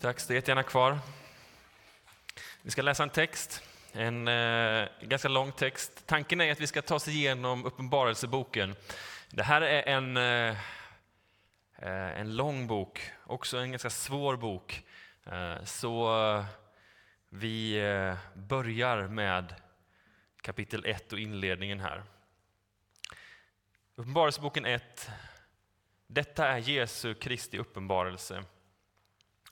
Tack, stå jättegärna kvar. Vi ska läsa en text, en eh, ganska lång text. Tanken är att vi ska ta oss igenom Uppenbarelseboken. Det här är en, eh, eh en lång bok, också en ganska svår bok. Eh, så eh, vi eh, börjar med kapitel 1 och inledningen här. Uppenbarelseboken 1. Detta är Jesu Kristi uppenbarelse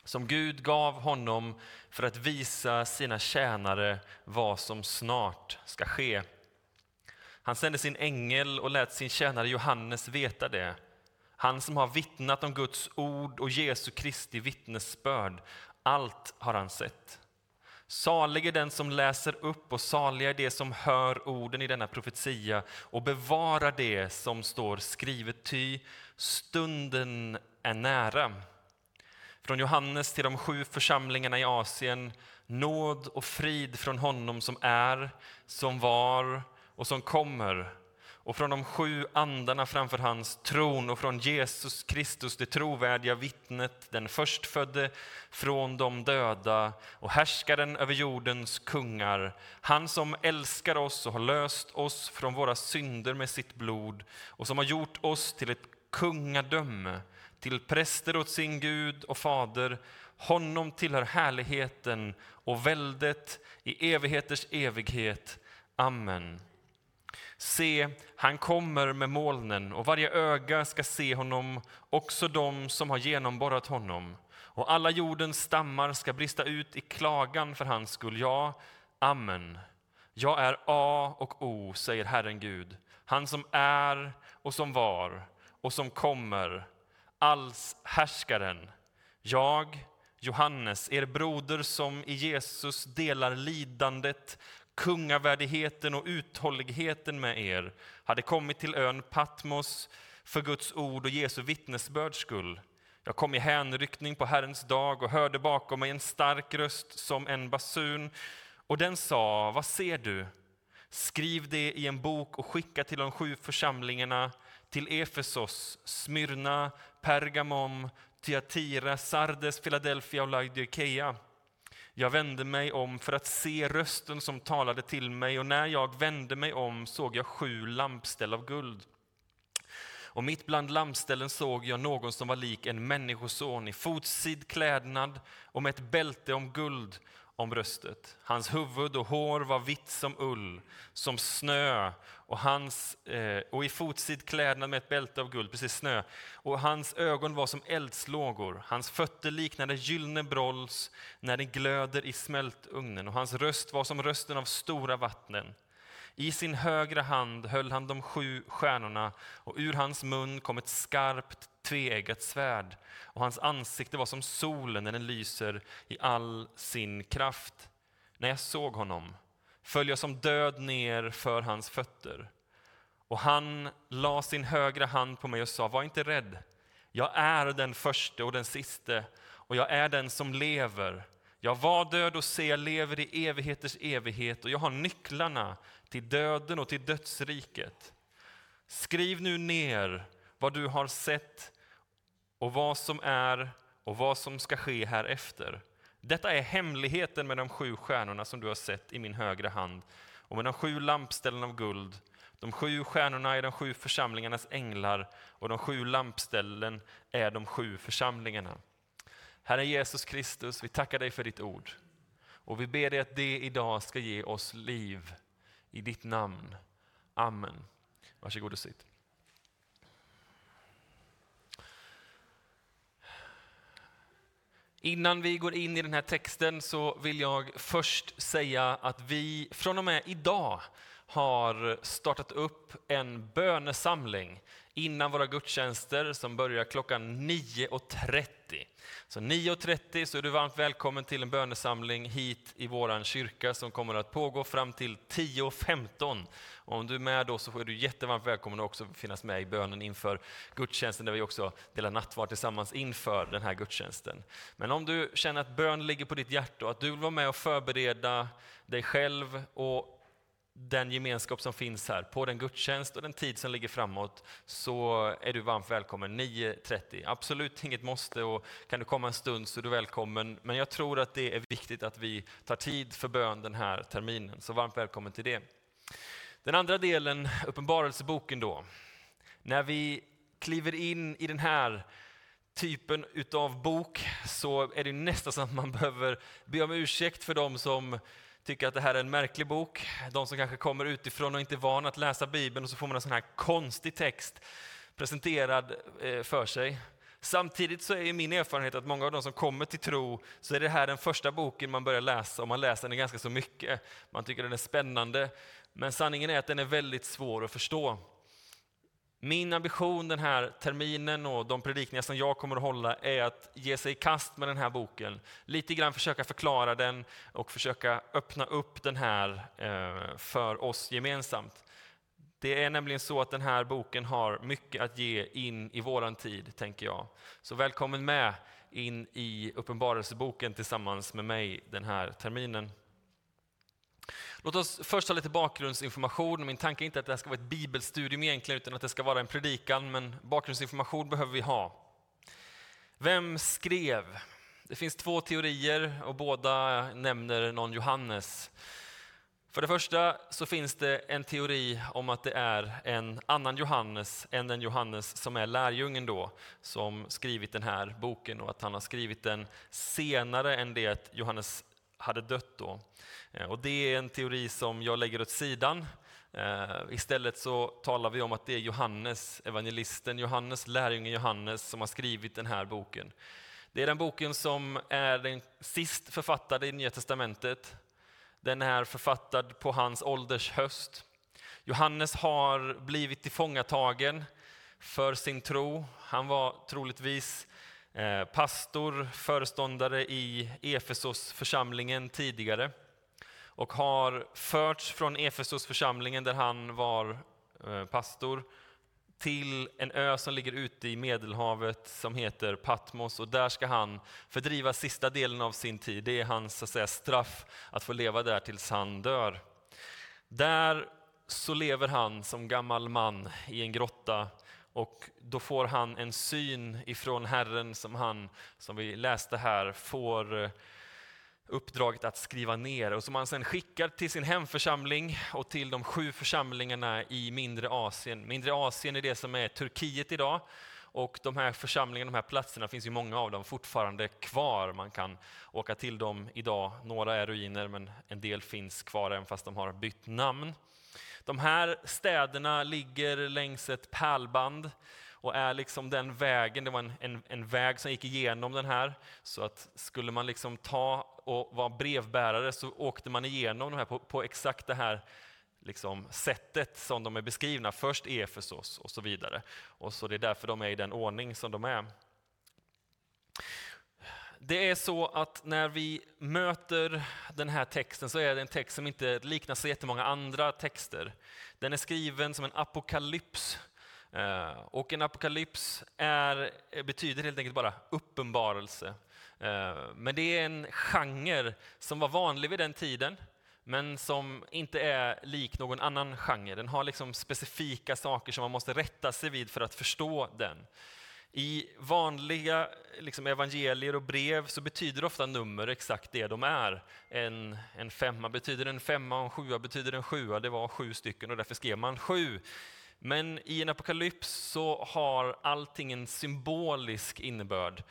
som Gud gav honom för att visa sina tjänare vad som snart ska ske. Han sände sin ängel och lät sin tjänare Johannes veta det. Han som har vittnat om Guds ord och Jesu Kristi vittnesbörd. Allt har han sett. Salig är den som läser upp och saliga är de som hör orden i denna profetia och bevarar det som står skrivet, ty stunden är nära. Från Johannes till de sju församlingarna i Asien, nåd och frid från honom som är, som var och som kommer och från de sju andarna framför hans tron och från Jesus Kristus, det trovärdiga vittnet, den förstfödde från de döda och härskaren över jordens kungar. Han som älskar oss och har löst oss från våra synder med sitt blod och som har gjort oss till ett kungadöme till präster åt sin Gud och fader. Honom tillhör härligheten och väldet i evigheters evighet. Amen. Se, han kommer med molnen och varje öga ska se honom, också de som har genomborrat honom. Och alla jordens stammar ska brista ut i klagan för hans skull. Ja, amen. Jag är A och O, säger Herren Gud, han som är och som var och som kommer, alls härskaren. Jag, Johannes, er broder som i Jesus delar lidandet, kungavärdigheten och uthålligheten med er, hade kommit till ön Patmos för Guds ord och Jesu vittnesbörds skull. Jag kom i hänryckning på Herrens dag och hörde bakom mig en stark röst som en basun, och den sa, vad ser du? Skriv det i en bok och skicka till de sju församlingarna, till Efesos, Smyrna, Pergamon, Thyatira, Sardes, Philadelphia och Laodikeia. Jag vände mig om för att se rösten som talade till mig och när jag vände mig om såg jag sju lampställ av guld. Och mitt bland lampställen såg jag någon som var lik en människoson i fotsid klädnad och med ett bälte om guld om bröstet. Hans huvud och hår var vitt som ull, som snö och, hans, eh, och i fotsid klädnad med ett bälte av guld, precis snö. Och hans ögon var som eldslågor, hans fötter liknade gyllene brolls när det glöder i smältugnen och hans röst var som rösten av stora vattnen. I sin högra hand höll han de sju stjärnorna och ur hans mun kom ett skarpt tveeggat svärd och hans ansikte var som solen när den lyser i all sin kraft. När jag såg honom föll jag som död ner för hans fötter. Och han la sin högra hand på mig och sa, var inte rädd. Jag är den förste och den siste och jag är den som lever. Jag var död och se, jag lever i evigheters evighet och jag har nycklarna till döden och till dödsriket. Skriv nu ner vad du har sett och vad som är och vad som ska ske härefter. Detta är hemligheten med de sju stjärnorna som du har sett i min högra hand och med de sju lampställen av guld. De sju stjärnorna är de sju församlingarnas änglar och de sju lampställen är de sju församlingarna. Herre Jesus Kristus, vi tackar dig för ditt ord och vi ber dig att det idag ska ge oss liv i ditt namn. Amen. Varsågod och sitt. Innan vi går in i den här texten så vill jag först säga att vi från och med idag har startat upp en bönesamling innan våra gudstjänster som börjar klockan 9.30. Så 9.30 så är du varmt välkommen till en bönesamling hit i vår kyrka som kommer att pågå fram till 10.15. Om du är med då så är du jättevarmt välkommen att också finnas med i bönen inför gudstjänsten där vi också delar nattvard tillsammans inför den här gudstjänsten. Men om du känner att bön ligger på ditt hjärta och att du vill vara med och förbereda dig själv och den gemenskap som finns här, på den gudstjänst och den tid som ligger framåt, så är du varmt välkommen 9.30. Absolut inget måste och kan du komma en stund så är du välkommen. Men jag tror att det är viktigt att vi tar tid för bön den här terminen, så varmt välkommen till det. Den andra delen, Uppenbarelseboken då. När vi kliver in i den här typen utav bok så är det nästan så att man behöver be om ursäkt för dem som tycker att det här är en märklig bok. De som kanske kommer utifrån och inte är vana att läsa Bibeln och så får man en sån här konstig text presenterad eh, för sig. Samtidigt så är min erfarenhet att många av de som kommer till tro, så är det här den första boken man börjar läsa och man läser den ganska så mycket. Man tycker den är spännande, men sanningen är att den är väldigt svår att förstå. Min ambition den här terminen och de predikningar som jag kommer att hålla är att ge sig i kast med den här boken. Lite grann försöka förklara den och försöka öppna upp den här eh, för oss gemensamt. Det är nämligen så att den här boken har mycket att ge in i våran tid, tänker jag. Så välkommen med in i Uppenbarelseboken tillsammans med mig den här terminen. Låt oss först ha lite bakgrundsinformation. Min tanke är inte att det här ska vara ett bibelstudium egentligen, utan att det ska vara en predikan, men bakgrundsinformation behöver vi ha. Vem skrev? Det finns två teorier och båda nämner någon Johannes. För det första så finns det en teori om att det är en annan Johannes än den Johannes som är lärjungen då, som skrivit den här boken och att han har skrivit den senare än det Johannes hade dött då. Eh, och det är en teori som jag lägger åt sidan. Eh, istället så talar vi om att det är Johannes, evangelisten Johannes, lärjungen Johannes, som har skrivit den här boken. Det är den boken som är den sist författade i Nya Testamentet. Den är författad på hans ålders höst. Johannes har blivit tillfångatagen för sin tro. Han var troligtvis Eh, pastor, föreståndare i Efesos församlingen tidigare och har förts från Efesos församlingen där han var eh, pastor till en ö som ligger ute i Medelhavet som heter Patmos och där ska han fördriva sista delen av sin tid. Det är hans så att säga, straff att få leva där tills han dör. Där så lever han som gammal man i en grotta och då får han en syn ifrån Herren som han, som vi läste här, får eh, uppdraget att skriva ner och som han sen skickar till sin hemförsamling och till de sju församlingarna i mindre Asien. Mindre Asien är det som är Turkiet idag och de här församlingarna, de här platserna finns ju många av dem fortfarande kvar. Man kan åka till dem idag. Några är ruiner men en del finns kvar även fast de har bytt namn. De här städerna ligger längs ett pärlband och är liksom den vägen, det var en, en, en, väg som gick igenom den här, så att skulle man liksom ta och vara brevbärare så åkte man igenom de här på, på exakt det här liksom sättet som de är beskrivna, först Efesos och så vidare. Och så det är därför de är i den ordning som de är. Det är så att när vi möter den här texten så är det en text som inte liknar så jättemånga andra texter. Den är skriven som en apokalyps eh, och en apokalyps är, betyder helt enkelt bara uppenbarelse. Eh, men det är en genre som var vanlig vid den tiden, men som inte är lik någon annan genre. Den har liksom specifika saker som man måste rätta sig vid för att förstå den. I vanliga liksom evangelier och brev så betyder ofta nummer exakt det de är. En, en femma betyder en femma och en sjua betyder en sjua. Det var sju stycken och därför skrev man sju. Men i en apokalyps så har allting en symbolisk innebörd.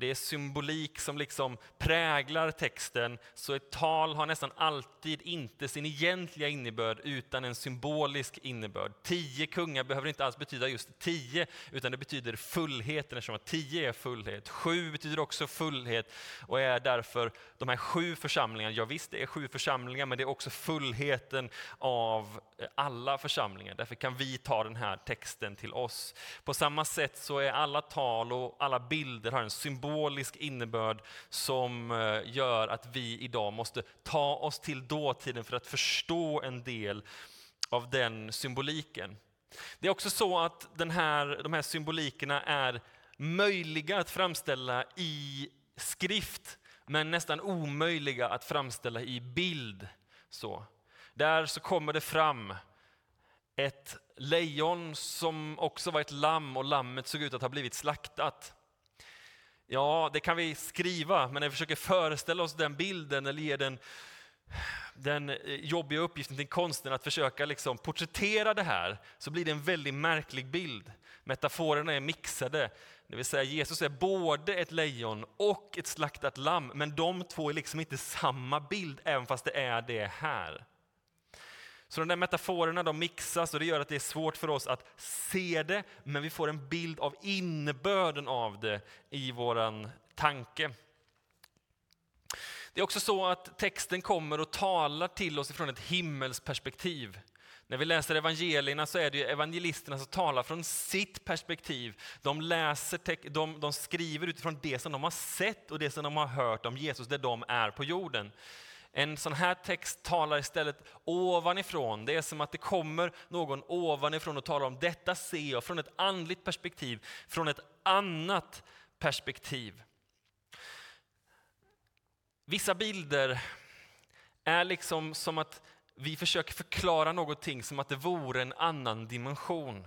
Det är symbolik som liksom präglar texten, så ett tal har nästan alltid inte sin egentliga innebörd utan en symbolisk innebörd. Tio kungar behöver inte alls betyda just tio, utan det betyder fullheten eftersom att tio är fullhet. Sju betyder också fullhet och är därför de här sju församlingarna, ja visst det är sju församlingar, men det är också fullheten av eh, alla församlingar. Därför kan vi ta den här texten till oss. På samma sätt så är alla tal och alla bilder har en symbol symbolisk innebörd som eh, gör att vi idag måste ta oss till dåtiden för att förstå en del av den symboliken. Det är också så att den här, de här symbolikerna är möjliga att framställa i skrift, men nästan omöjliga att framställa i bild. Så. Där så kommer det fram ett lejon som också var ett lamm och lammet såg ut att ha blivit slaktat. Ja, det kan vi skriva, men när vi försöker föreställa oss den bilden eller ge den, den eh, jobbiga uppgiften till konsten att försöka liksom porträttera det här, så blir det en väldigt märklig bild. Metaforerna är mixade, det vill säga Jesus är både ett lejon och ett slaktat lamm, men de två är liksom inte samma bild, även fast det är det här. Så de där metaforerna de mixas och det gör att det är svårt för oss att se det, men vi får en bild av innebörden av det i våran tanke. Det är också så att texten kommer och talar till oss ifrån ett himmelsperspektiv. När vi läser evangelierna så är det evangelisterna som talar från sitt perspektiv. De, läser, de, de skriver utifrån det som de har sett och det som de har hört om Jesus, där de är på jorden. En sån här text talar istället ovanifrån. Det är som att det kommer någon ovanifrån och talar om detta ser jag från ett andligt perspektiv, från ett annat perspektiv. Vissa bilder är liksom som att vi försöker förklara någonting som att det vore en annan dimension.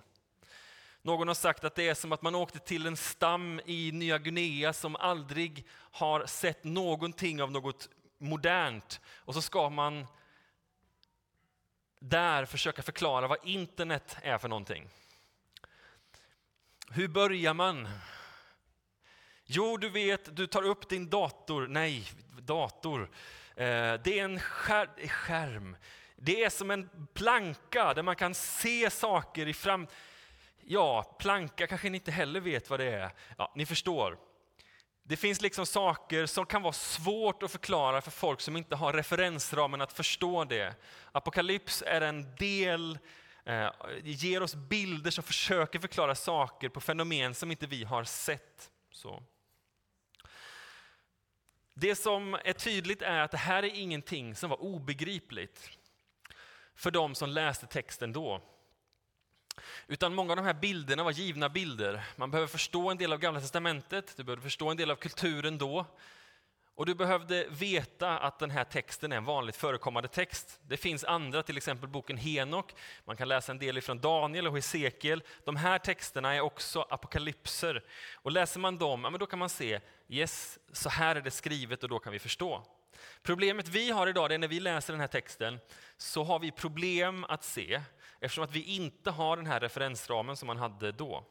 Någon har sagt att det är som att man åkte till en stam i Nya Guinea som aldrig har sett någonting av något modernt och så ska man där försöka förklara vad internet är för någonting. Hur börjar man? Jo, du vet, du tar upp din dator. Nej, dator. Eh, det är en skär, skärm. Det är som en planka där man kan se saker i fram... Ja, planka kanske ni inte heller vet vad det är. Ja, ni förstår. Det finns liksom saker som kan vara svårt att förklara för folk som inte har referensramen att förstå det. Apokalyps är en del, eh, ger oss bilder som försöker förklara saker på fenomen som inte vi har sett. Så. Det som är tydligt är att det här är ingenting som var obegripligt för de som läste texten då. Utan många av de här bilderna var givna bilder. Man behöver förstå en del av Gamla Testamentet, du behöver förstå en del av kulturen då. Och du behövde veta att den här texten är en vanligt förekommande text. Det finns andra, till exempel boken Henok. Man kan läsa en del ifrån Daniel och Hesekiel. De här texterna är också apokalypser. Och läser man dem, ja, men då kan man se, yes, så här är det skrivet och då kan vi förstå. Problemet vi har idag är när vi läser den här texten så har vi problem att se eftersom att vi inte har den här referensramen som man hade då.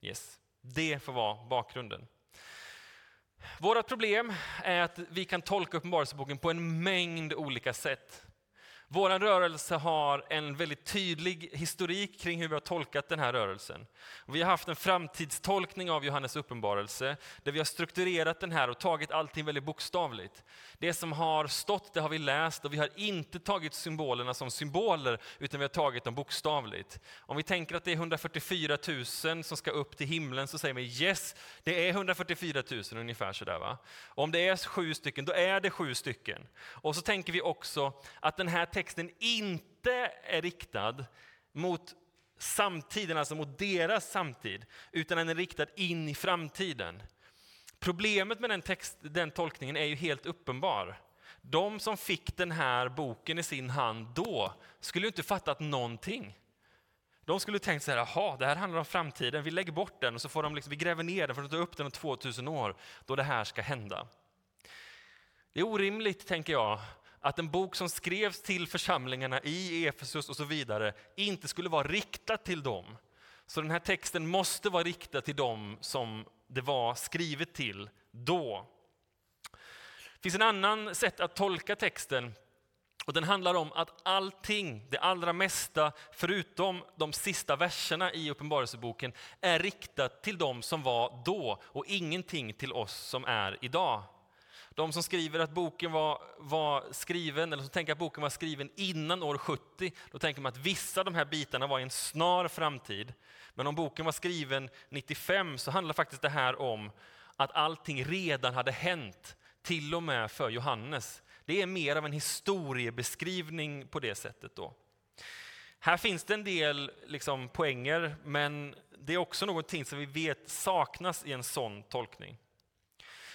Yes. Det får vara bakgrunden. Vårt problem är att vi kan tolka Uppenbarelseboken på en mängd olika sätt. Vår rörelse har en väldigt tydlig historik kring hur vi har tolkat den här rörelsen. Vi har haft en framtidstolkning av Johannes uppenbarelse, där vi har strukturerat den här och tagit allting väldigt bokstavligt. Det som har stått, det har vi läst och vi har inte tagit symbolerna som symboler, utan vi har tagit dem bokstavligt. Om vi tänker att det är 144 000 som ska upp till himlen, så säger vi yes, det är 144 000 ungefär sådär. Va? om det är sju stycken, då är det sju stycken. Och så tänker vi också att den här texten texten inte är riktad mot samtiden, alltså mot deras samtid, utan den är riktad in i framtiden. Problemet med den, text, den tolkningen är ju helt uppenbar. De som fick den här boken i sin hand då skulle inte fattat någonting. De skulle tänkt så här, jaha, det här handlar om framtiden, vi lägger bort den och så får de liksom, vi gräver ner den för att ta upp den om 2000 år, då det här ska hända. Det är orimligt, tänker jag, att en bok som skrevs till församlingarna i Efesus och så vidare inte skulle vara riktad till dem. Så den här texten måste vara riktad till dem som det var skrivet till då. Det finns en annan sätt att tolka texten och den handlar om att allting, det allra mesta, förutom de sista verserna i Uppenbarelseboken, är riktat till dem som var då och ingenting till oss som är idag. De som skriver att boken var, var skriven, eller som tänker att boken var skriven innan år 70, då tänker man att vissa av de här bitarna var i en snar framtid. Men om boken var skriven 95 så handlar faktiskt det här om att allting redan hade hänt, till och med för Johannes. Det är mer av en historiebeskrivning på det sättet. då. Här finns det en del liksom, poänger, men det är också någonting som vi vet saknas i en sån tolkning.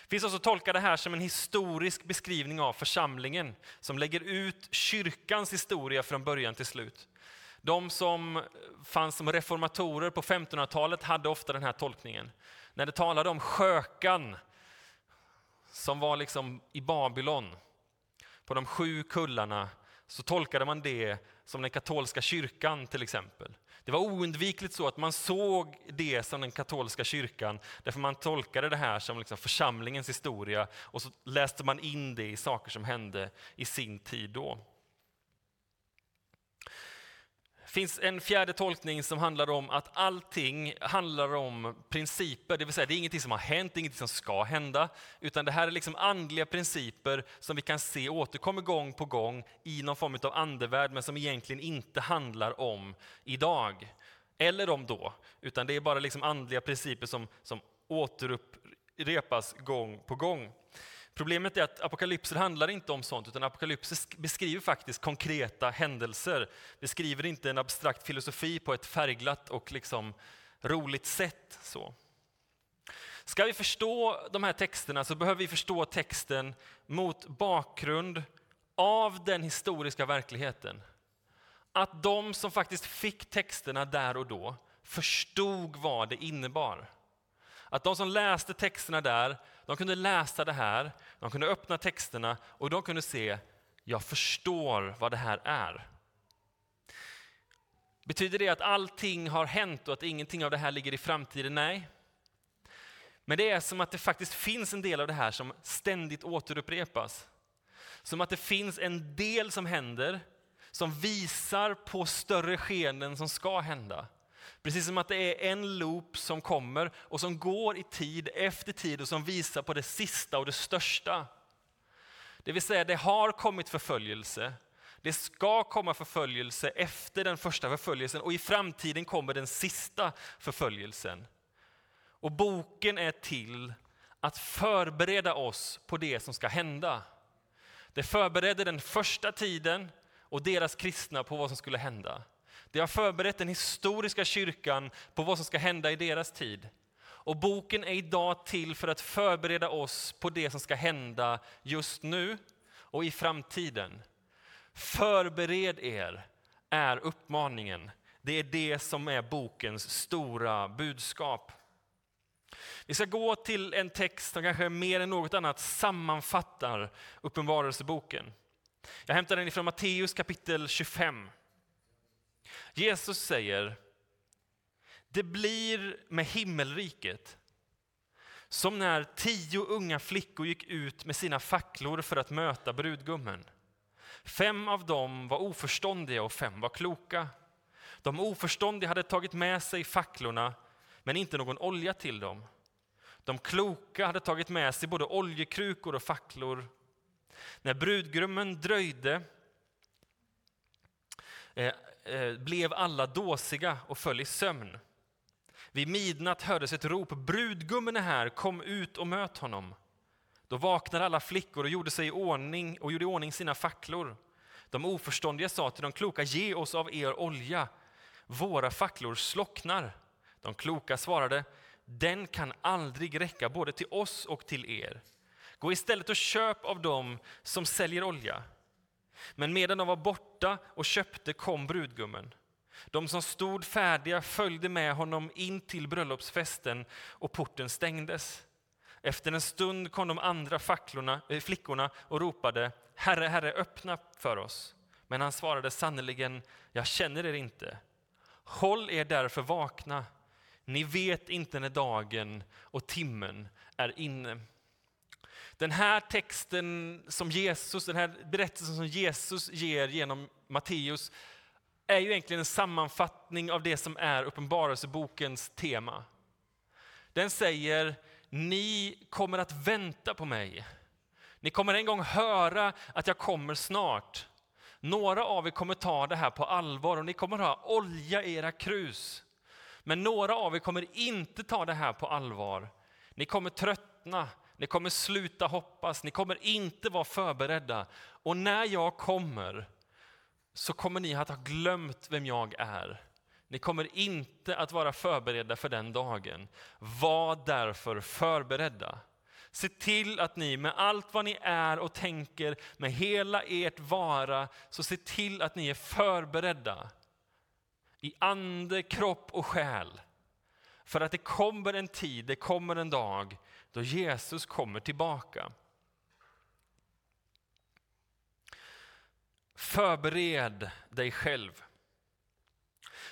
Det finns också tolkar det här som en historisk beskrivning av församlingen som lägger ut kyrkans historia från början till slut. De som fanns som reformatorer på 1500-talet hade ofta den här tolkningen. När det talade om skökan som var liksom i Babylon, på de sju kullarna, så tolkade man det som den katolska kyrkan till exempel. Det var oundvikligt så att man såg det som den katolska kyrkan, därför man tolkade det här som liksom församlingens historia och så läste man in det i saker som hände i sin tid då finns en fjärde tolkning som handlar om att allting handlar om principer, det vill säga det är ingenting som har hänt, ingenting som ska hända, utan det här är liksom andliga principer som vi kan se återkommer gång på gång i någon form av andevärld, men som egentligen inte handlar om idag, eller om då, utan det är bara liksom andliga principer som, som återupprepas gång på gång. Problemet är att apokalypser handlar inte om sånt, utan apokalypser beskriver faktiskt konkreta händelser. Beskriver inte en abstrakt filosofi på ett färgglatt och liksom roligt sätt. Så. Ska vi förstå de här texterna så behöver vi förstå texten mot bakgrund av den historiska verkligheten. Att de som faktiskt fick texterna där och då förstod vad det innebar. Att de som läste texterna där, de kunde läsa det här, de kunde öppna texterna och de kunde se, jag förstår vad det här är. Betyder det att allting har hänt och att ingenting av det här ligger i framtiden? Nej. Men det är som att det faktiskt finns en del av det här som ständigt återupprepas. Som att det finns en del som händer som visar på större skeenden som ska hända. Precis som att det är en loop som kommer och som går i tid efter tid och som visar på det sista och det största. Det vill säga, det har kommit förföljelse. Det ska komma förföljelse efter den första förföljelsen och i framtiden kommer den sista förföljelsen. Och boken är till att förbereda oss på det som ska hända. Det förberedde den första tiden och deras kristna på vad som skulle hända. Det har förberett den historiska kyrkan på vad som ska hända i deras tid. Och boken är idag till för att förbereda oss på det som ska hända just nu och i framtiden. Förbered er, är uppmaningen. Det är det som är bokens stora budskap. Vi ska gå till en text som kanske mer än något annat sammanfattar Uppenbarelseboken. Jag hämtar den ifrån Matteus kapitel 25. Jesus säger, det blir med himmelriket som när tio unga flickor gick ut med sina facklor för att möta brudgummen. Fem av dem var oförståndiga och fem var kloka. De oförståndiga hade tagit med sig facklorna, men inte någon olja till dem. De kloka hade tagit med sig både oljekrukor och facklor. När brudgummen dröjde Eh, eh, blev alla dåsiga och föll i sömn. Vid midnatt hördes ett rop, brudgummen är här, kom ut och möt honom. Då vaknade alla flickor och gjorde sig i ordning och gjorde i ordning sina facklor. De oförståndiga sa till de kloka, ge oss av er olja, våra facklor slocknar. De kloka svarade, den kan aldrig räcka både till oss och till er. Gå istället och köp av dem som säljer olja. Men medan de var borta och köpte kom brudgummen. De som stod färdiga följde med honom in till bröllopsfesten och porten stängdes. Efter en stund kom de andra facklorna, äh, flickorna och ropade Herre, Herre, öppna för oss. Men han svarade sannerligen, jag känner er inte. Håll er därför vakna. Ni vet inte när dagen och timmen är inne. Den här texten som Jesus, den här berättelsen som Jesus ger genom Matteus är ju egentligen en sammanfattning av det som är Uppenbarelsebokens tema. Den säger, ni kommer att vänta på mig. Ni kommer en gång höra att jag kommer snart. Några av er kommer ta det här på allvar och ni kommer ha olja i era krus. Men några av er kommer inte ta det här på allvar. Ni kommer tröttna, ni kommer sluta hoppas, ni kommer inte vara förberedda. Och när jag kommer så kommer ni att ha glömt vem jag är. Ni kommer inte att vara förberedda för den dagen. Var därför förberedda. Se till att ni med allt vad ni är och tänker, med hela ert vara, så se till att ni är förberedda i ande, kropp och själ. För att det kommer en tid, det kommer en dag då Jesus kommer tillbaka. Förbered dig själv.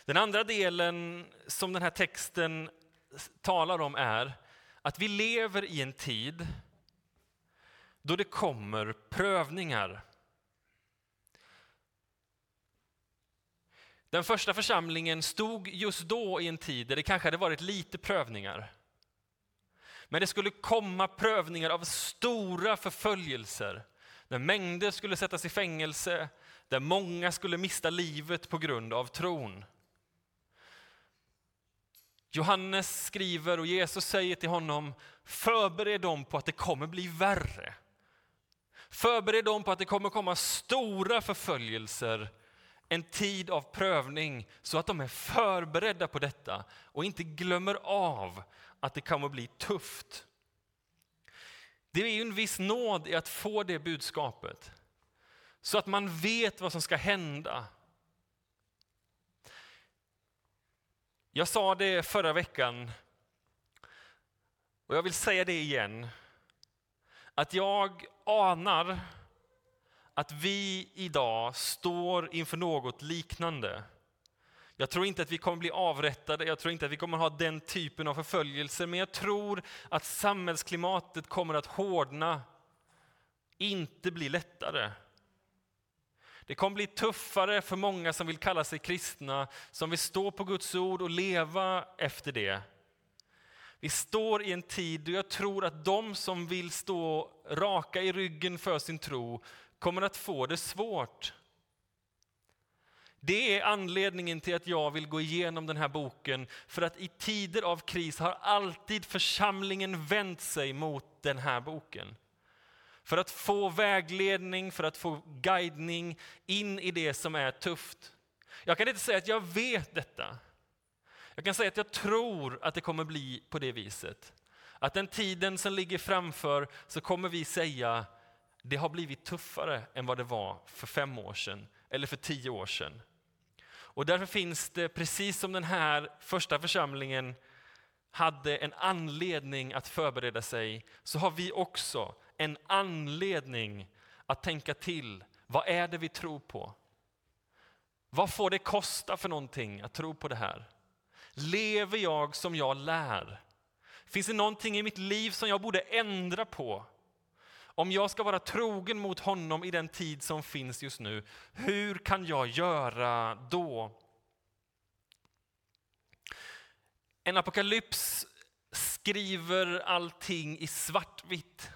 Den andra delen som den här texten talar om är att vi lever i en tid då det kommer prövningar. Den första församlingen stod just då i en tid där det kanske hade varit lite prövningar. Men det skulle komma prövningar av stora förföljelser, där mängder skulle sättas i fängelse, där många skulle mista livet på grund av tron. Johannes skriver och Jesus säger till honom, förbered dem på att det kommer bli värre. Förbered dem på att det kommer komma stora förföljelser, en tid av prövning, så att de är förberedda på detta och inte glömmer av att det kommer bli tufft. Det är ju en viss nåd i att få det budskapet, så att man vet vad som ska hända Jag sa det förra veckan och jag vill säga det igen. Att jag anar att vi idag står inför något liknande. Jag tror inte att vi kommer bli avrättade, jag tror inte att vi kommer ha den typen av förföljelser, men jag tror att samhällsklimatet kommer att hårdna, inte bli lättare. Det kommer bli tuffare för många som vill kalla sig kristna, som vill stå på Guds ord och leva efter det. Vi står i en tid då jag tror att de som vill stå raka i ryggen för sin tro kommer att få det svårt. Det är anledningen till att jag vill gå igenom den här boken, för att i tider av kris har alltid församlingen vänt sig mot den här boken. För att få vägledning, för att få guidning in i det som är tufft. Jag kan inte säga att jag vet detta. Jag kan säga att jag tror att det kommer bli på det viset. Att den tiden som ligger framför så kommer vi säga det har blivit tuffare än vad det var för fem år sedan eller för tio år sedan. Och därför finns det, precis som den här första församlingen hade en anledning att förbereda sig, så har vi också en anledning att tänka till. Vad är det vi tror på? Vad får det kosta för någonting att tro på det här? Lever jag som jag lär? Finns det någonting i mitt liv som jag borde ändra på? Om jag ska vara trogen mot honom i den tid som finns just nu, hur kan jag göra då? En apokalyps skriver allting i svartvitt.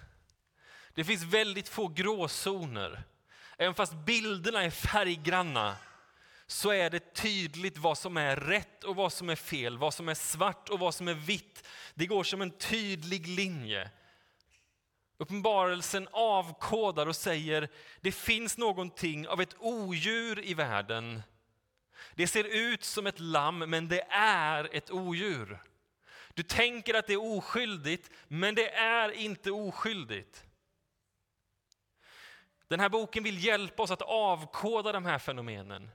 Det finns väldigt få gråzoner. Även fast bilderna är färggranna så är det tydligt vad som är rätt och vad som är fel, vad som är svart och vad som är vitt. Det går som en tydlig linje. Uppenbarelsen avkodar och säger det finns någonting av ett odjur i världen. Det ser ut som ett lamm, men det är ett odjur. Du tänker att det är oskyldigt, men det är inte oskyldigt. Den här boken vill hjälpa oss att avkoda de här fenomenen.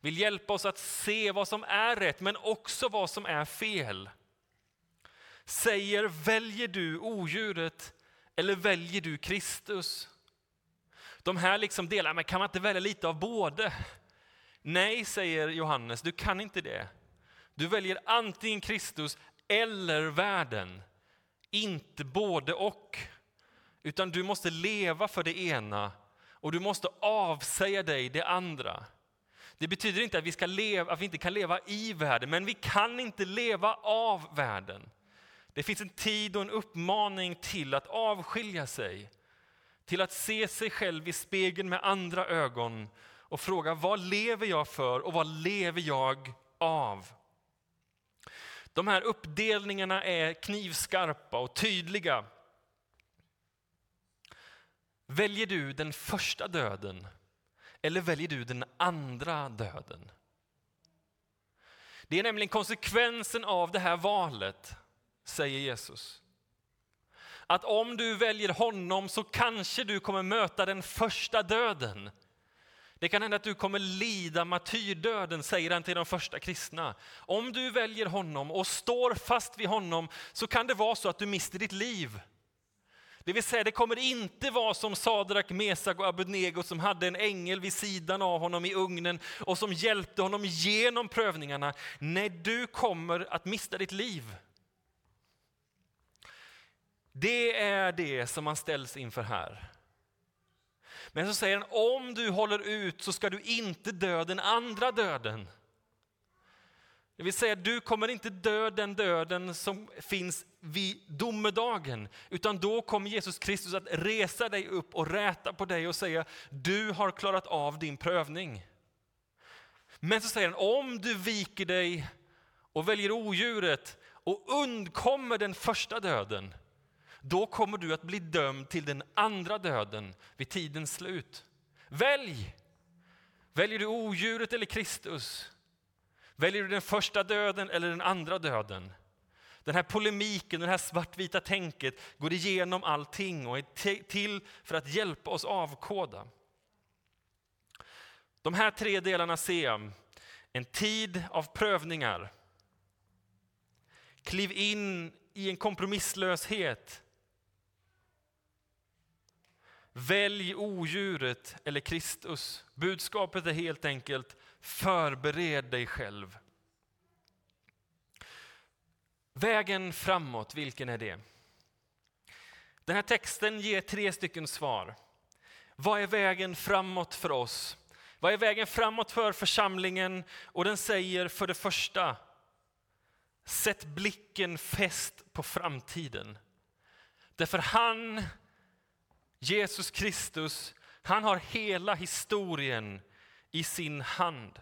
Vill hjälpa oss att se vad som är rätt, men också vad som är fel. Säger, väljer du odjuret eller väljer du Kristus? De här liksom delar, men kan man inte välja lite av både? Nej, säger Johannes, du kan inte det. Du väljer antingen Kristus eller världen, inte både och. Utan du måste leva för det ena och du måste avsäga dig det andra. Det betyder inte att vi, ska leva, att vi inte kan leva i världen, men vi kan inte leva av världen. Det finns en tid och en uppmaning till att avskilja sig, till att se sig själv i spegeln med andra ögon och fråga vad lever jag för och vad lever jag av? De här uppdelningarna är knivskarpa och tydliga. Väljer du den första döden eller väljer du den andra döden? Det är nämligen konsekvensen av det här valet, säger Jesus. att om du väljer honom så kanske du kommer möta den första döden. Det kan hända att du kommer lida martyrdöden, säger han till de första kristna. Om du väljer honom och står fast vid honom så kan det vara så att du mister ditt liv. Det vill säga, det kommer inte vara som Sadrak, Mesak och Abednego som hade en ängel vid sidan av honom i ugnen och som hjälpte honom genom prövningarna. Nej, du kommer att mista ditt liv. Det är det som man ställs inför här. Men så säger han, om du håller ut så ska du inte dö den andra döden. Det vill säga, du kommer inte dö den döden som finns vid domedagen, utan då kommer Jesus Kristus att resa dig upp och räta på dig och säga, du har klarat av din prövning. Men så säger han, om du viker dig och väljer odjuret och undkommer den första döden, då kommer du att bli dömd till den andra döden vid tidens slut. Välj! Väljer du odjuret eller Kristus? Väljer du den första döden eller den andra döden? Den här polemiken, det här svartvita tänket går igenom allting och är till för att hjälpa oss avkoda. De här tre delarna ser jag. En tid av prövningar. Kliv in i en kompromisslöshet Välj odjuret eller Kristus. Budskapet är helt enkelt, förbered dig själv. Vägen framåt, vilken är det? Den här texten ger tre stycken svar. Vad är vägen framåt för oss? Vad är vägen framåt för församlingen? Och den säger för det första, sätt blicken fäst på framtiden. Därför han Jesus Kristus, han har hela historien i sin hand.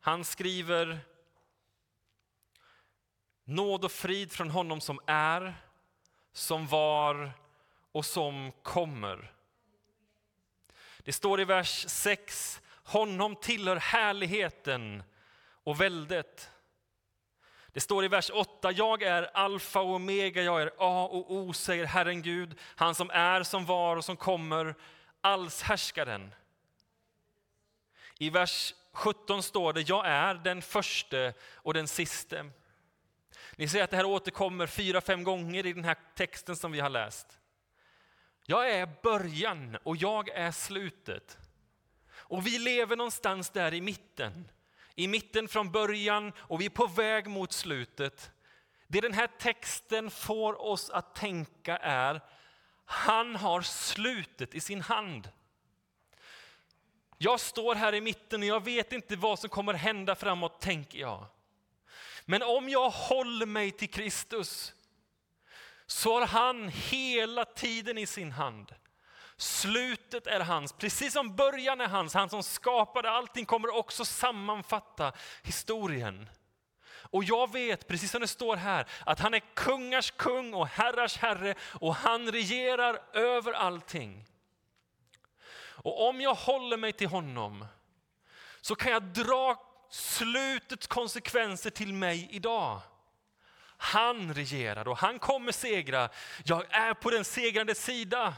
Han skriver nåd och frid från honom som är, som var och som kommer. Det står i vers 6, honom tillhör härligheten och väldet. Det står i vers 8, jag är alfa och omega, jag är A och O, säger Herren Gud, han som är, som var och som kommer, allshärskaren. I vers 17 står det, jag är den förste och den siste. Ni ser att det här återkommer fyra, fem gånger i den här texten som vi har läst. Jag är början och jag är slutet. Och vi lever någonstans där i mitten i mitten från början och vi är på väg mot slutet. Det den här texten får oss att tänka är, han har slutet i sin hand. Jag står här i mitten och jag vet inte vad som kommer hända framåt, tänker jag. Men om jag håller mig till Kristus så har han hela tiden i sin hand. Slutet är hans, precis som början är hans. Han som skapade allting kommer också sammanfatta historien. Och jag vet, precis som det står här, att han är kungars kung och herrars herre och han regerar över allting. Och om jag håller mig till honom så kan jag dra slutets konsekvenser till mig idag. Han regerar och han kommer segra. Jag är på den segrande sida.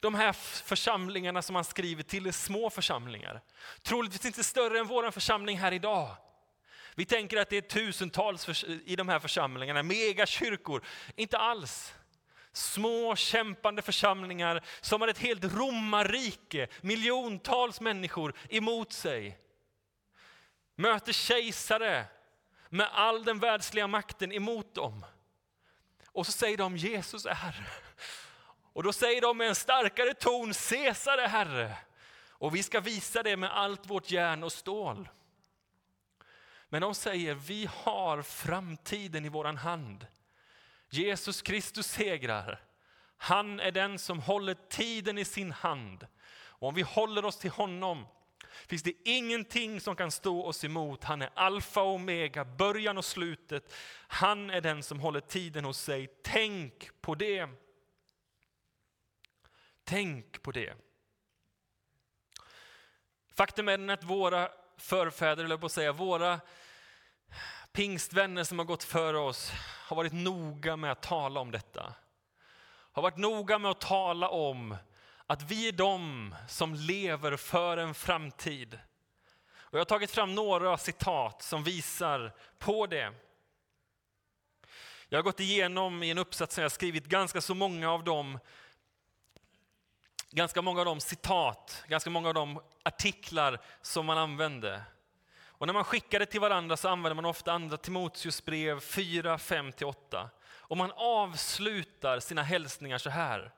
De här församlingarna som han skriver till är små församlingar. Troligtvis inte större än vår församling här idag. Vi tänker att det är tusentals i de här församlingarna, megakyrkor. Inte alls. Små kämpande församlingar som har ett helt romarrike, miljontals människor emot sig. Möter kejsare med all den världsliga makten emot dem. Och så säger de Jesus är Herre. Och då säger de med en starkare ton, Caesar är Herre. Och vi ska visa det med allt vårt järn och stål. Men de säger, vi har framtiden i våran hand. Jesus Kristus segrar. Han är den som håller tiden i sin hand. Och om vi håller oss till honom finns det ingenting som kan stå oss emot. Han är alfa och omega, början och slutet. Han är den som håller tiden hos sig. Tänk på det. Tänk på det. Faktum är att våra förfäder, eller på att säga, våra pingstvänner som har gått före oss har varit noga med att tala om detta. Har varit noga med att tala om att vi är de som lever för en framtid. Och jag har tagit fram några citat som visar på det. Jag har gått igenom i en uppsats som jag skrivit ganska så många av dem ganska många av de citat, ganska många av de artiklar som man använde. Och när man skickar det till varandra så använder man ofta andra Timoteus brev 4, 5-8. Och man avslutar sina hälsningar så här.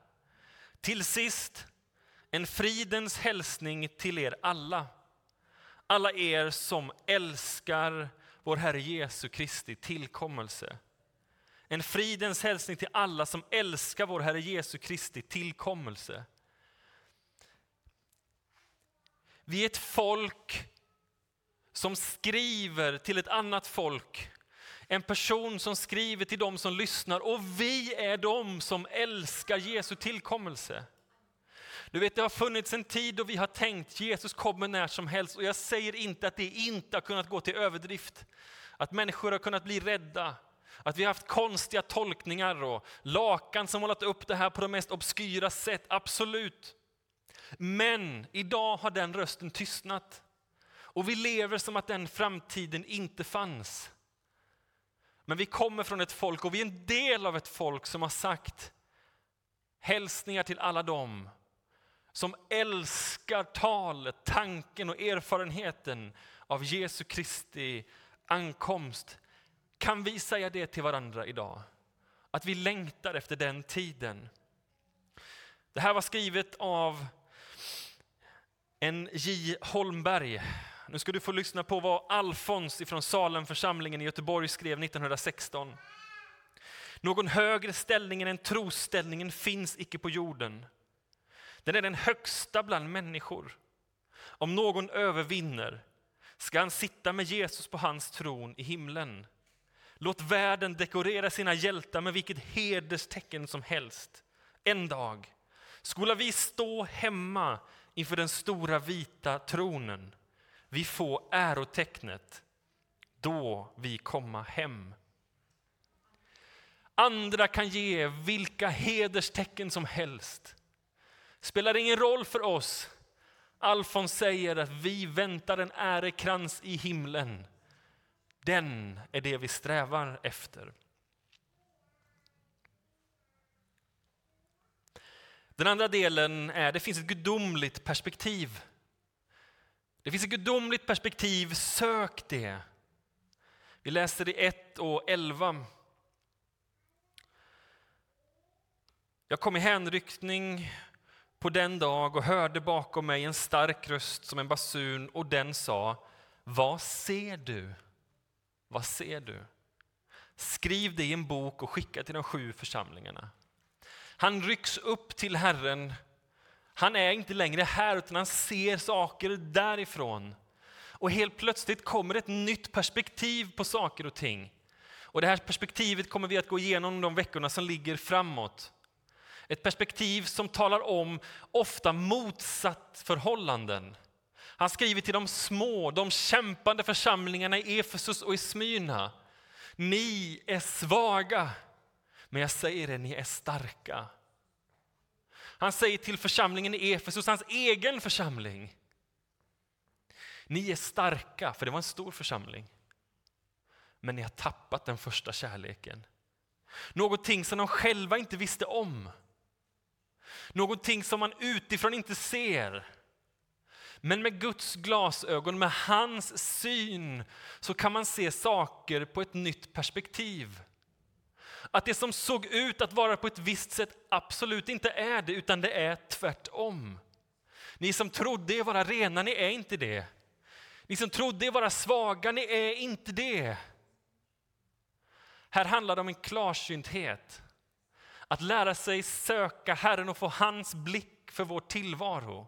Till sist, en fridens hälsning till er alla. Alla er som älskar vår Herre Jesu Kristi tillkommelse. En fridens hälsning till alla som älskar vår Herre Jesu Kristi tillkommelse. Vi är ett folk som skriver till ett annat folk. En person som skriver till dem som lyssnar och vi är de som älskar Jesu tillkommelse. Du vet, det har funnits en tid då vi har tänkt Jesus kommer när som helst och jag säger inte att det inte har kunnat gå till överdrift. Att människor har kunnat bli rädda, att vi har haft konstiga tolkningar och lakan som målat upp det här på de mest obskyra sätt, absolut. Men idag har den rösten tystnat. Och vi lever som att den framtiden inte fanns. Men vi kommer från ett folk och vi är en del av ett folk som har sagt hälsningar till alla dem som älskar talet, tanken och erfarenheten av Jesu Kristi ankomst. Kan vi säga det till varandra idag? Att vi längtar efter den tiden. Det här var skrivet av en J Holmberg. Nu ska du få lyssna på vad Alfons från Salemförsamlingen i Göteborg skrev 1916. Någon högre ställning än trosställningen finns icke på jorden. Den är den högsta bland människor. Om någon övervinner ska han sitta med Jesus på hans tron i himlen. Låt världen dekorera sina hjältar med vilket hederstecken som helst. En dag skola vi stå hemma inför den stora vita tronen. Vi får ärotecknet, då vi komma hem. Andra kan ge vilka hederstecken som helst. Spelar ingen roll för oss. Alfons säger att vi väntar en ärekrans i himlen. Den är det vi strävar efter. Den andra delen är att det finns ett gudomligt perspektiv. Det finns ett gudomligt perspektiv, sök det. Vi läser i 1 och 11. Jag kom i hänryckning på den dag och hörde bakom mig en stark röst som en basun och den sa Vad ser du? Vad ser du? Skriv det i en bok och skicka till de sju församlingarna. Han rycks upp till Herren. Han är inte längre här, utan han ser saker därifrån. Och helt plötsligt kommer ett nytt perspektiv på saker och ting. Och Det här perspektivet kommer vi att gå igenom de veckorna som ligger framåt. Ett perspektiv som talar om ofta motsatt förhållanden. Han skriver till de små, de kämpande församlingarna i Efesus och i Smyrna. Ni är svaga, men jag säger er, ni är starka. Han säger till församlingen i Efesos, hans egen församling. Ni är starka, för det var en stor församling. Men ni har tappat den första kärleken. Någonting som de själva inte visste om. Någonting som man utifrån inte ser. Men med Guds glasögon, med hans syn, så kan man se saker på ett nytt perspektiv. Att det som såg ut att vara på ett visst sätt absolut inte är det, utan det är tvärtom. Ni som trodde er vara rena, ni är inte det. Ni som trodde er vara svaga, ni är inte det. Här handlar det om en klarsynthet. Att lära sig söka Herren och få hans blick för vår tillvaro.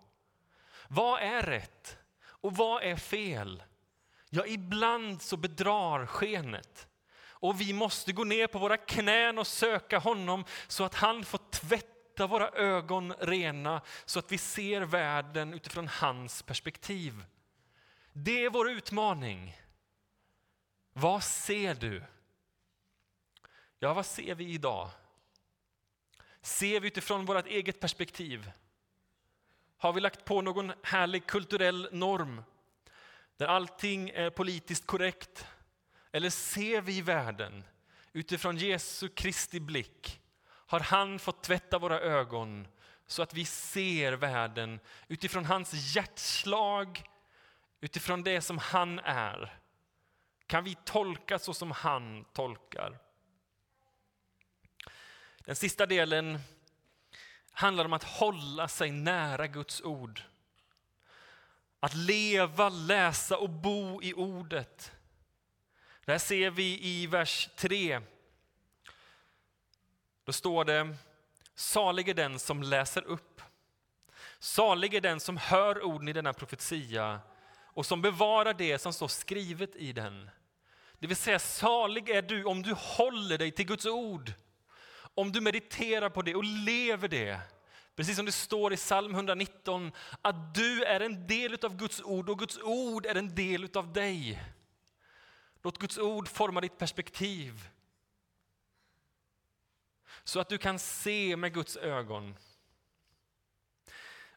Vad är rätt och vad är fel? Ja, ibland så bedrar skenet. Och vi måste gå ner på våra knän och söka honom så att han får tvätta våra ögon rena så att vi ser världen utifrån hans perspektiv. Det är vår utmaning. Vad ser du? Ja, vad ser vi idag? Ser vi utifrån vårt eget perspektiv? Har vi lagt på någon härlig kulturell norm där allting är politiskt korrekt? Eller ser vi världen utifrån Jesu Kristi blick? Har han fått tvätta våra ögon så att vi ser världen utifrån hans hjärtslag, utifrån det som han är? Kan vi tolka så som han tolkar? Den sista delen handlar om att hålla sig nära Guds ord. Att leva, läsa och bo i ordet. Det här ser vi i vers 3. Då står det, salig är den som läser upp. Salig är den som hör orden i denna profetia och som bevarar det som står skrivet i den. Det vill säga, salig är du om du håller dig till Guds ord. Om du mediterar på det och lever det. Precis som det står i psalm 119, att du är en del av Guds ord och Guds ord är en del av dig. Låt Guds ord forma ditt perspektiv. Så att du kan se med Guds ögon.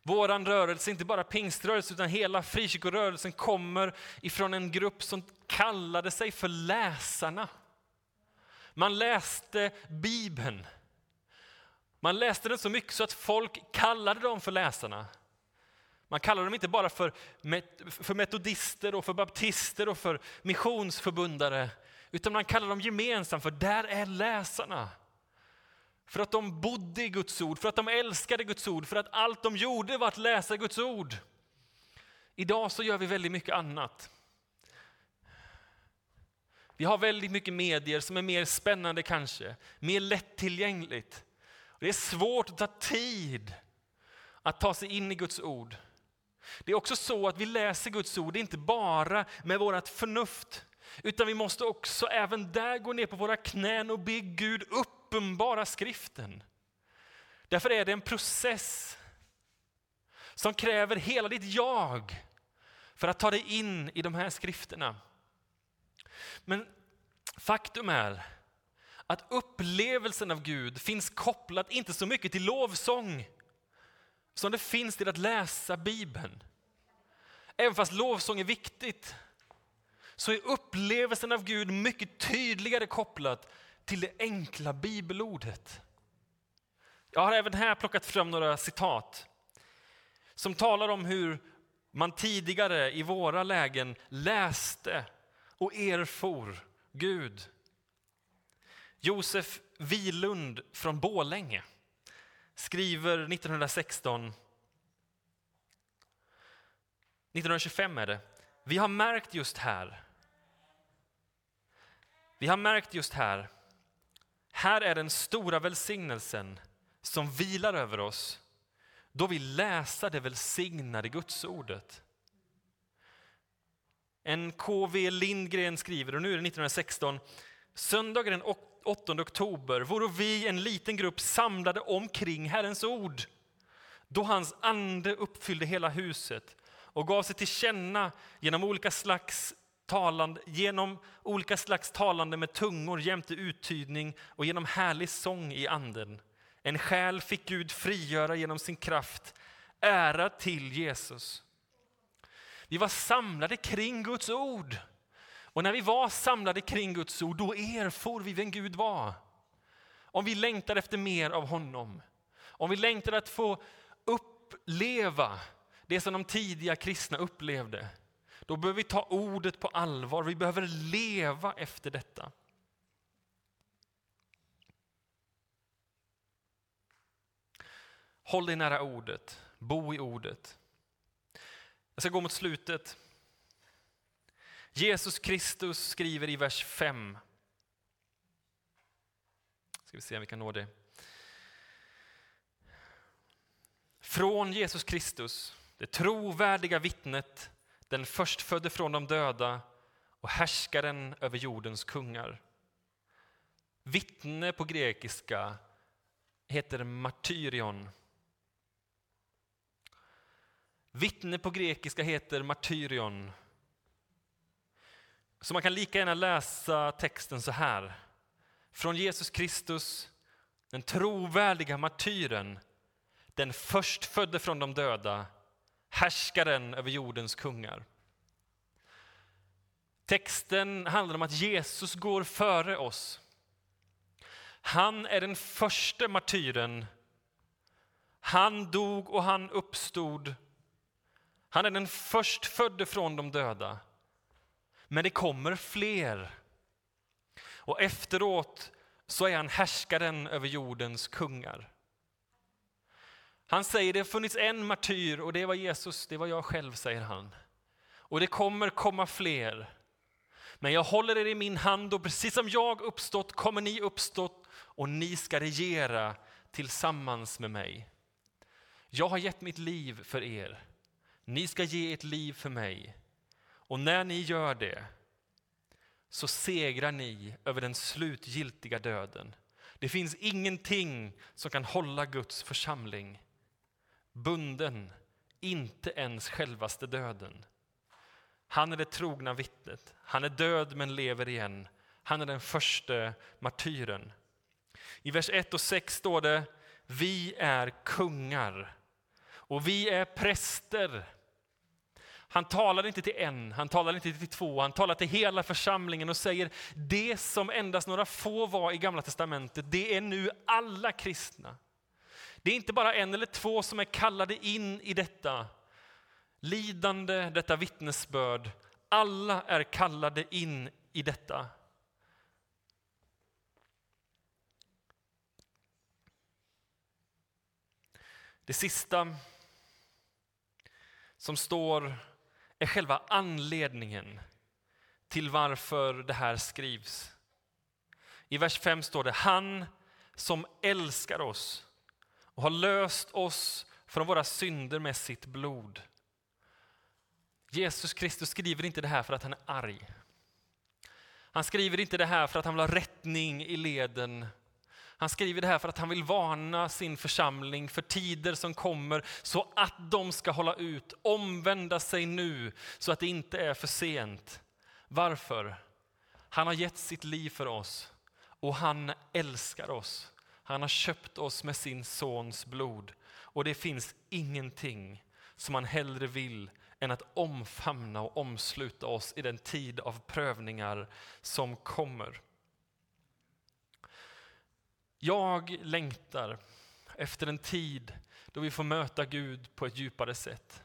Vår rörelse, inte bara pingströrelsen, utan hela frikyrkorörelsen kommer ifrån en grupp som kallade sig för läsarna. Man läste Bibeln. Man läste den så mycket så att folk kallade dem för läsarna. Man kallar dem inte bara för, för metodister och för baptister och för missionsförbundare, utan man kallar dem gemensamt för där är läsarna. För att de bodde i Guds ord, för att de älskade Guds ord, för att allt de gjorde var att läsa Guds ord. Idag så gör vi väldigt mycket annat. Vi har väldigt mycket medier som är mer spännande kanske, mer lättillgängligt. Det är svårt att ta tid att ta sig in i Guds ord. Det är också så att vi läser Guds ord, inte bara med vårt förnuft, utan vi måste också även där gå ner på våra knän och be Gud uppenbara skriften. Därför är det en process som kräver hela ditt jag för att ta dig in i de här skrifterna. Men faktum är att upplevelsen av Gud finns kopplat inte så mycket till lovsång som det finns till att läsa Bibeln. Även fast lovsång är viktigt så är upplevelsen av Gud mycket tydligare kopplat till det enkla bibelordet. Jag har även här plockat fram några citat som talar om hur man tidigare i våra lägen läste och erfor Gud. Josef Vilund från Bålänge skriver 1916 1925 är det. Vi har märkt just här. Vi har märkt just här. Här är den stora välsignelsen som vilar över oss då vi läser det välsignade Gudsordet. En KV Lindgren skriver, och nu är det 1916, söndagen den 8 oktober vore vi en liten grupp samlade omkring Herrens ord, då hans ande uppfyllde hela huset och gav sig till känna genom olika slags talande, genom olika slags talande med tungor jämte uttydning och genom härlig sång i anden. En själ fick Gud frigöra genom sin kraft. Ära till Jesus. Vi var samlade kring Guds ord. Och när vi var samlade kring Guds ord, då erfor vi vem Gud var. Om vi längtar efter mer av honom. Om vi längtar att få uppleva det som de tidiga kristna upplevde. Då behöver vi ta ordet på allvar, vi behöver leva efter detta. Håll dig nära ordet, bo i ordet. Jag ska gå mot slutet. Jesus Kristus skriver i vers 5. Ska vi se om vi kan nå det. Från Jesus Kristus, det trovärdiga vittnet, den förstfödde från de döda och härskaren över jordens kungar. Vittne på grekiska heter martyrion. Vittne på grekiska heter martyrion. Så man kan lika gärna läsa texten så här. från Jesus Kristus, den trovärdiga martyren, den förstfödde från de döda, härskaren över jordens kungar. Texten handlar om att Jesus går före oss. Han är den första martyren. Han dog och han uppstod. Han är den förstfödde från de döda. Men det kommer fler. Och efteråt så är han härskaren över jordens kungar. Han säger det har funnits en martyr och det var Jesus, det var jag själv, säger han. Och det kommer komma fler. Men jag håller er i min hand och precis som jag uppstått kommer ni uppstått och ni ska regera tillsammans med mig. Jag har gett mitt liv för er. Ni ska ge ert liv för mig. Och när ni gör det så segrar ni över den slutgiltiga döden. Det finns ingenting som kan hålla Guds församling bunden, inte ens självaste döden. Han är det trogna vittnet. Han är död men lever igen. Han är den första martyren. I vers 1 och 6 står det, vi är kungar och vi är präster. Han talade inte till en, han talade inte till två, han talade till hela församlingen och säger det som endast några få var i Gamla Testamentet, det är nu alla kristna. Det är inte bara en eller två som är kallade in i detta lidande, detta vittnesbörd. Alla är kallade in i detta. Det sista som står är själva anledningen till varför det här skrivs. I vers 5 står det Han som älskar oss och har löst oss från våra synder med sitt blod. Jesus Kristus skriver inte det här för att han är arg. Han skriver inte det här för att han vill ha rättning i leden. Han skriver det här för att han vill varna sin församling för tider som kommer så att de ska hålla ut, omvända sig nu så att det inte är för sent. Varför? Han har gett sitt liv för oss och han älskar oss. Han har köpt oss med sin sons blod och det finns ingenting som han hellre vill än att omfamna och omsluta oss i den tid av prövningar som kommer. Jag längtar efter en tid då vi får möta Gud på ett djupare sätt.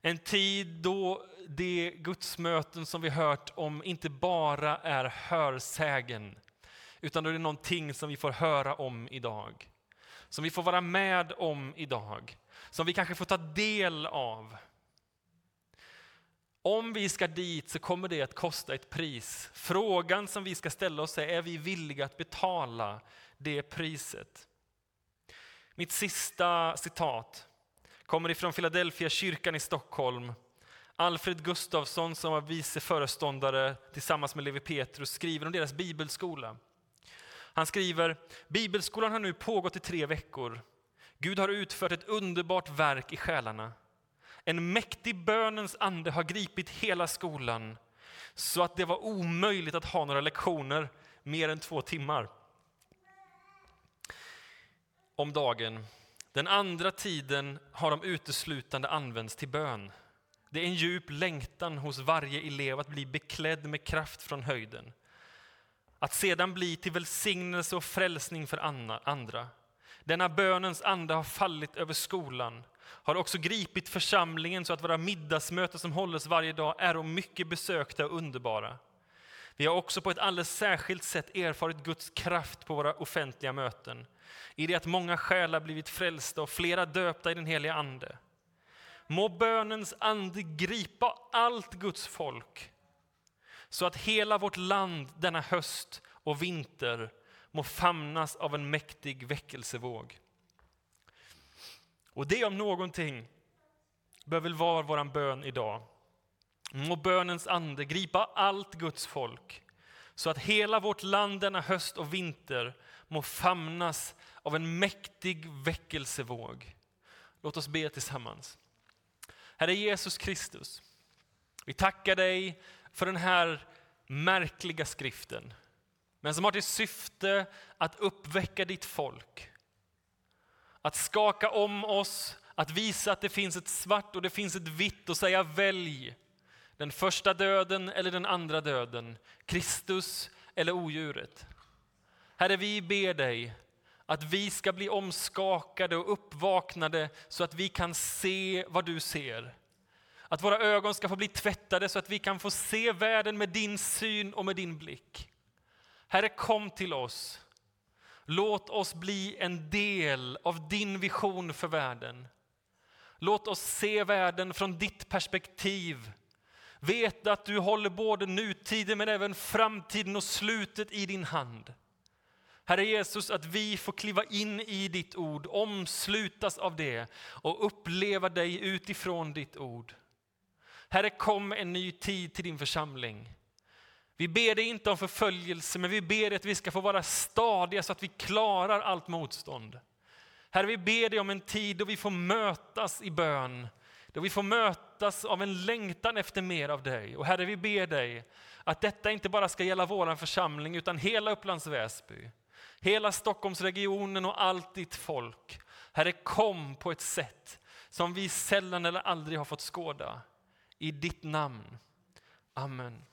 En tid då de gudsmöten som vi hört om inte bara är hörsägen, utan då det är någonting som vi får höra om idag. Som vi får vara med om idag. Som vi kanske får ta del av. Om vi ska dit så kommer det att kosta ett pris. Frågan som vi ska ställa oss är, är vi villiga att betala det priset? Mitt sista citat kommer ifrån Philadelphia kyrkan i Stockholm. Alfred Gustafsson som var vice föreståndare tillsammans med Levi Petrus skriver om deras bibelskola. Han skriver, Bibelskolan har nu pågått i tre veckor. Gud har utfört ett underbart verk i själarna. En mäktig bönens ande har gripit hela skolan så att det var omöjligt att ha några lektioner mer än två timmar om dagen. Den andra tiden har de uteslutande använts till bön. Det är en djup längtan hos varje elev att bli beklädd med kraft från höjden. Att sedan bli till välsignelse och frälsning för andra. Denna bönens ande har fallit över skolan, har också gripit församlingen så att våra middagsmöten som hålls varje dag är och mycket besökta och underbara. Vi har också på ett alldeles särskilt sätt erfarit Guds kraft på våra offentliga möten. I det att många själar blivit frälsta och flera döpta i den heliga Ande. Må bönens ande gripa allt Guds folk så att hela vårt land denna höst och vinter må famnas av en mäktig väckelsevåg. Och det om någonting bör väl vara vår bön idag. Må bönens ande gripa allt Guds folk så att hela vårt land denna höst och vinter må famnas av en mäktig väckelsevåg. Låt oss be tillsammans. Herre Jesus Kristus, vi tackar dig för den här märkliga skriften. men som har till syfte att uppväcka ditt folk. Att skaka om oss, att visa att det finns ett svart och det finns ett vitt och säga välj den första döden eller den andra döden, Kristus eller odjuret. Herre, vi ber dig att vi ska bli omskakade och uppvaknade så att vi kan se vad du ser. Att våra ögon ska få bli tvättade så att vi kan få se världen med din syn och med din blick. Herre, kom till oss. Låt oss bli en del av din vision för världen. Låt oss se världen från ditt perspektiv. Veta att du håller både nutiden men även framtiden och slutet i din hand. Herre Jesus, att vi får kliva in i ditt ord, omslutas av det och uppleva dig utifrån ditt ord. Herre, kom en ny tid till din församling. Vi ber dig inte om förföljelse, men vi ber dig att vi ska få vara stadiga så att vi klarar allt motstånd. Herre, vi ber dig om en tid då vi får mötas i bön, då vi får mötas av en längtan efter mer av dig. Och Herre, vi ber dig att detta inte bara ska gälla vår församling, utan hela Upplands Väsby, hela Stockholmsregionen och allt ditt folk. Herre, kom på ett sätt som vi sällan eller aldrig har fått skåda. I ditt namn. Amen.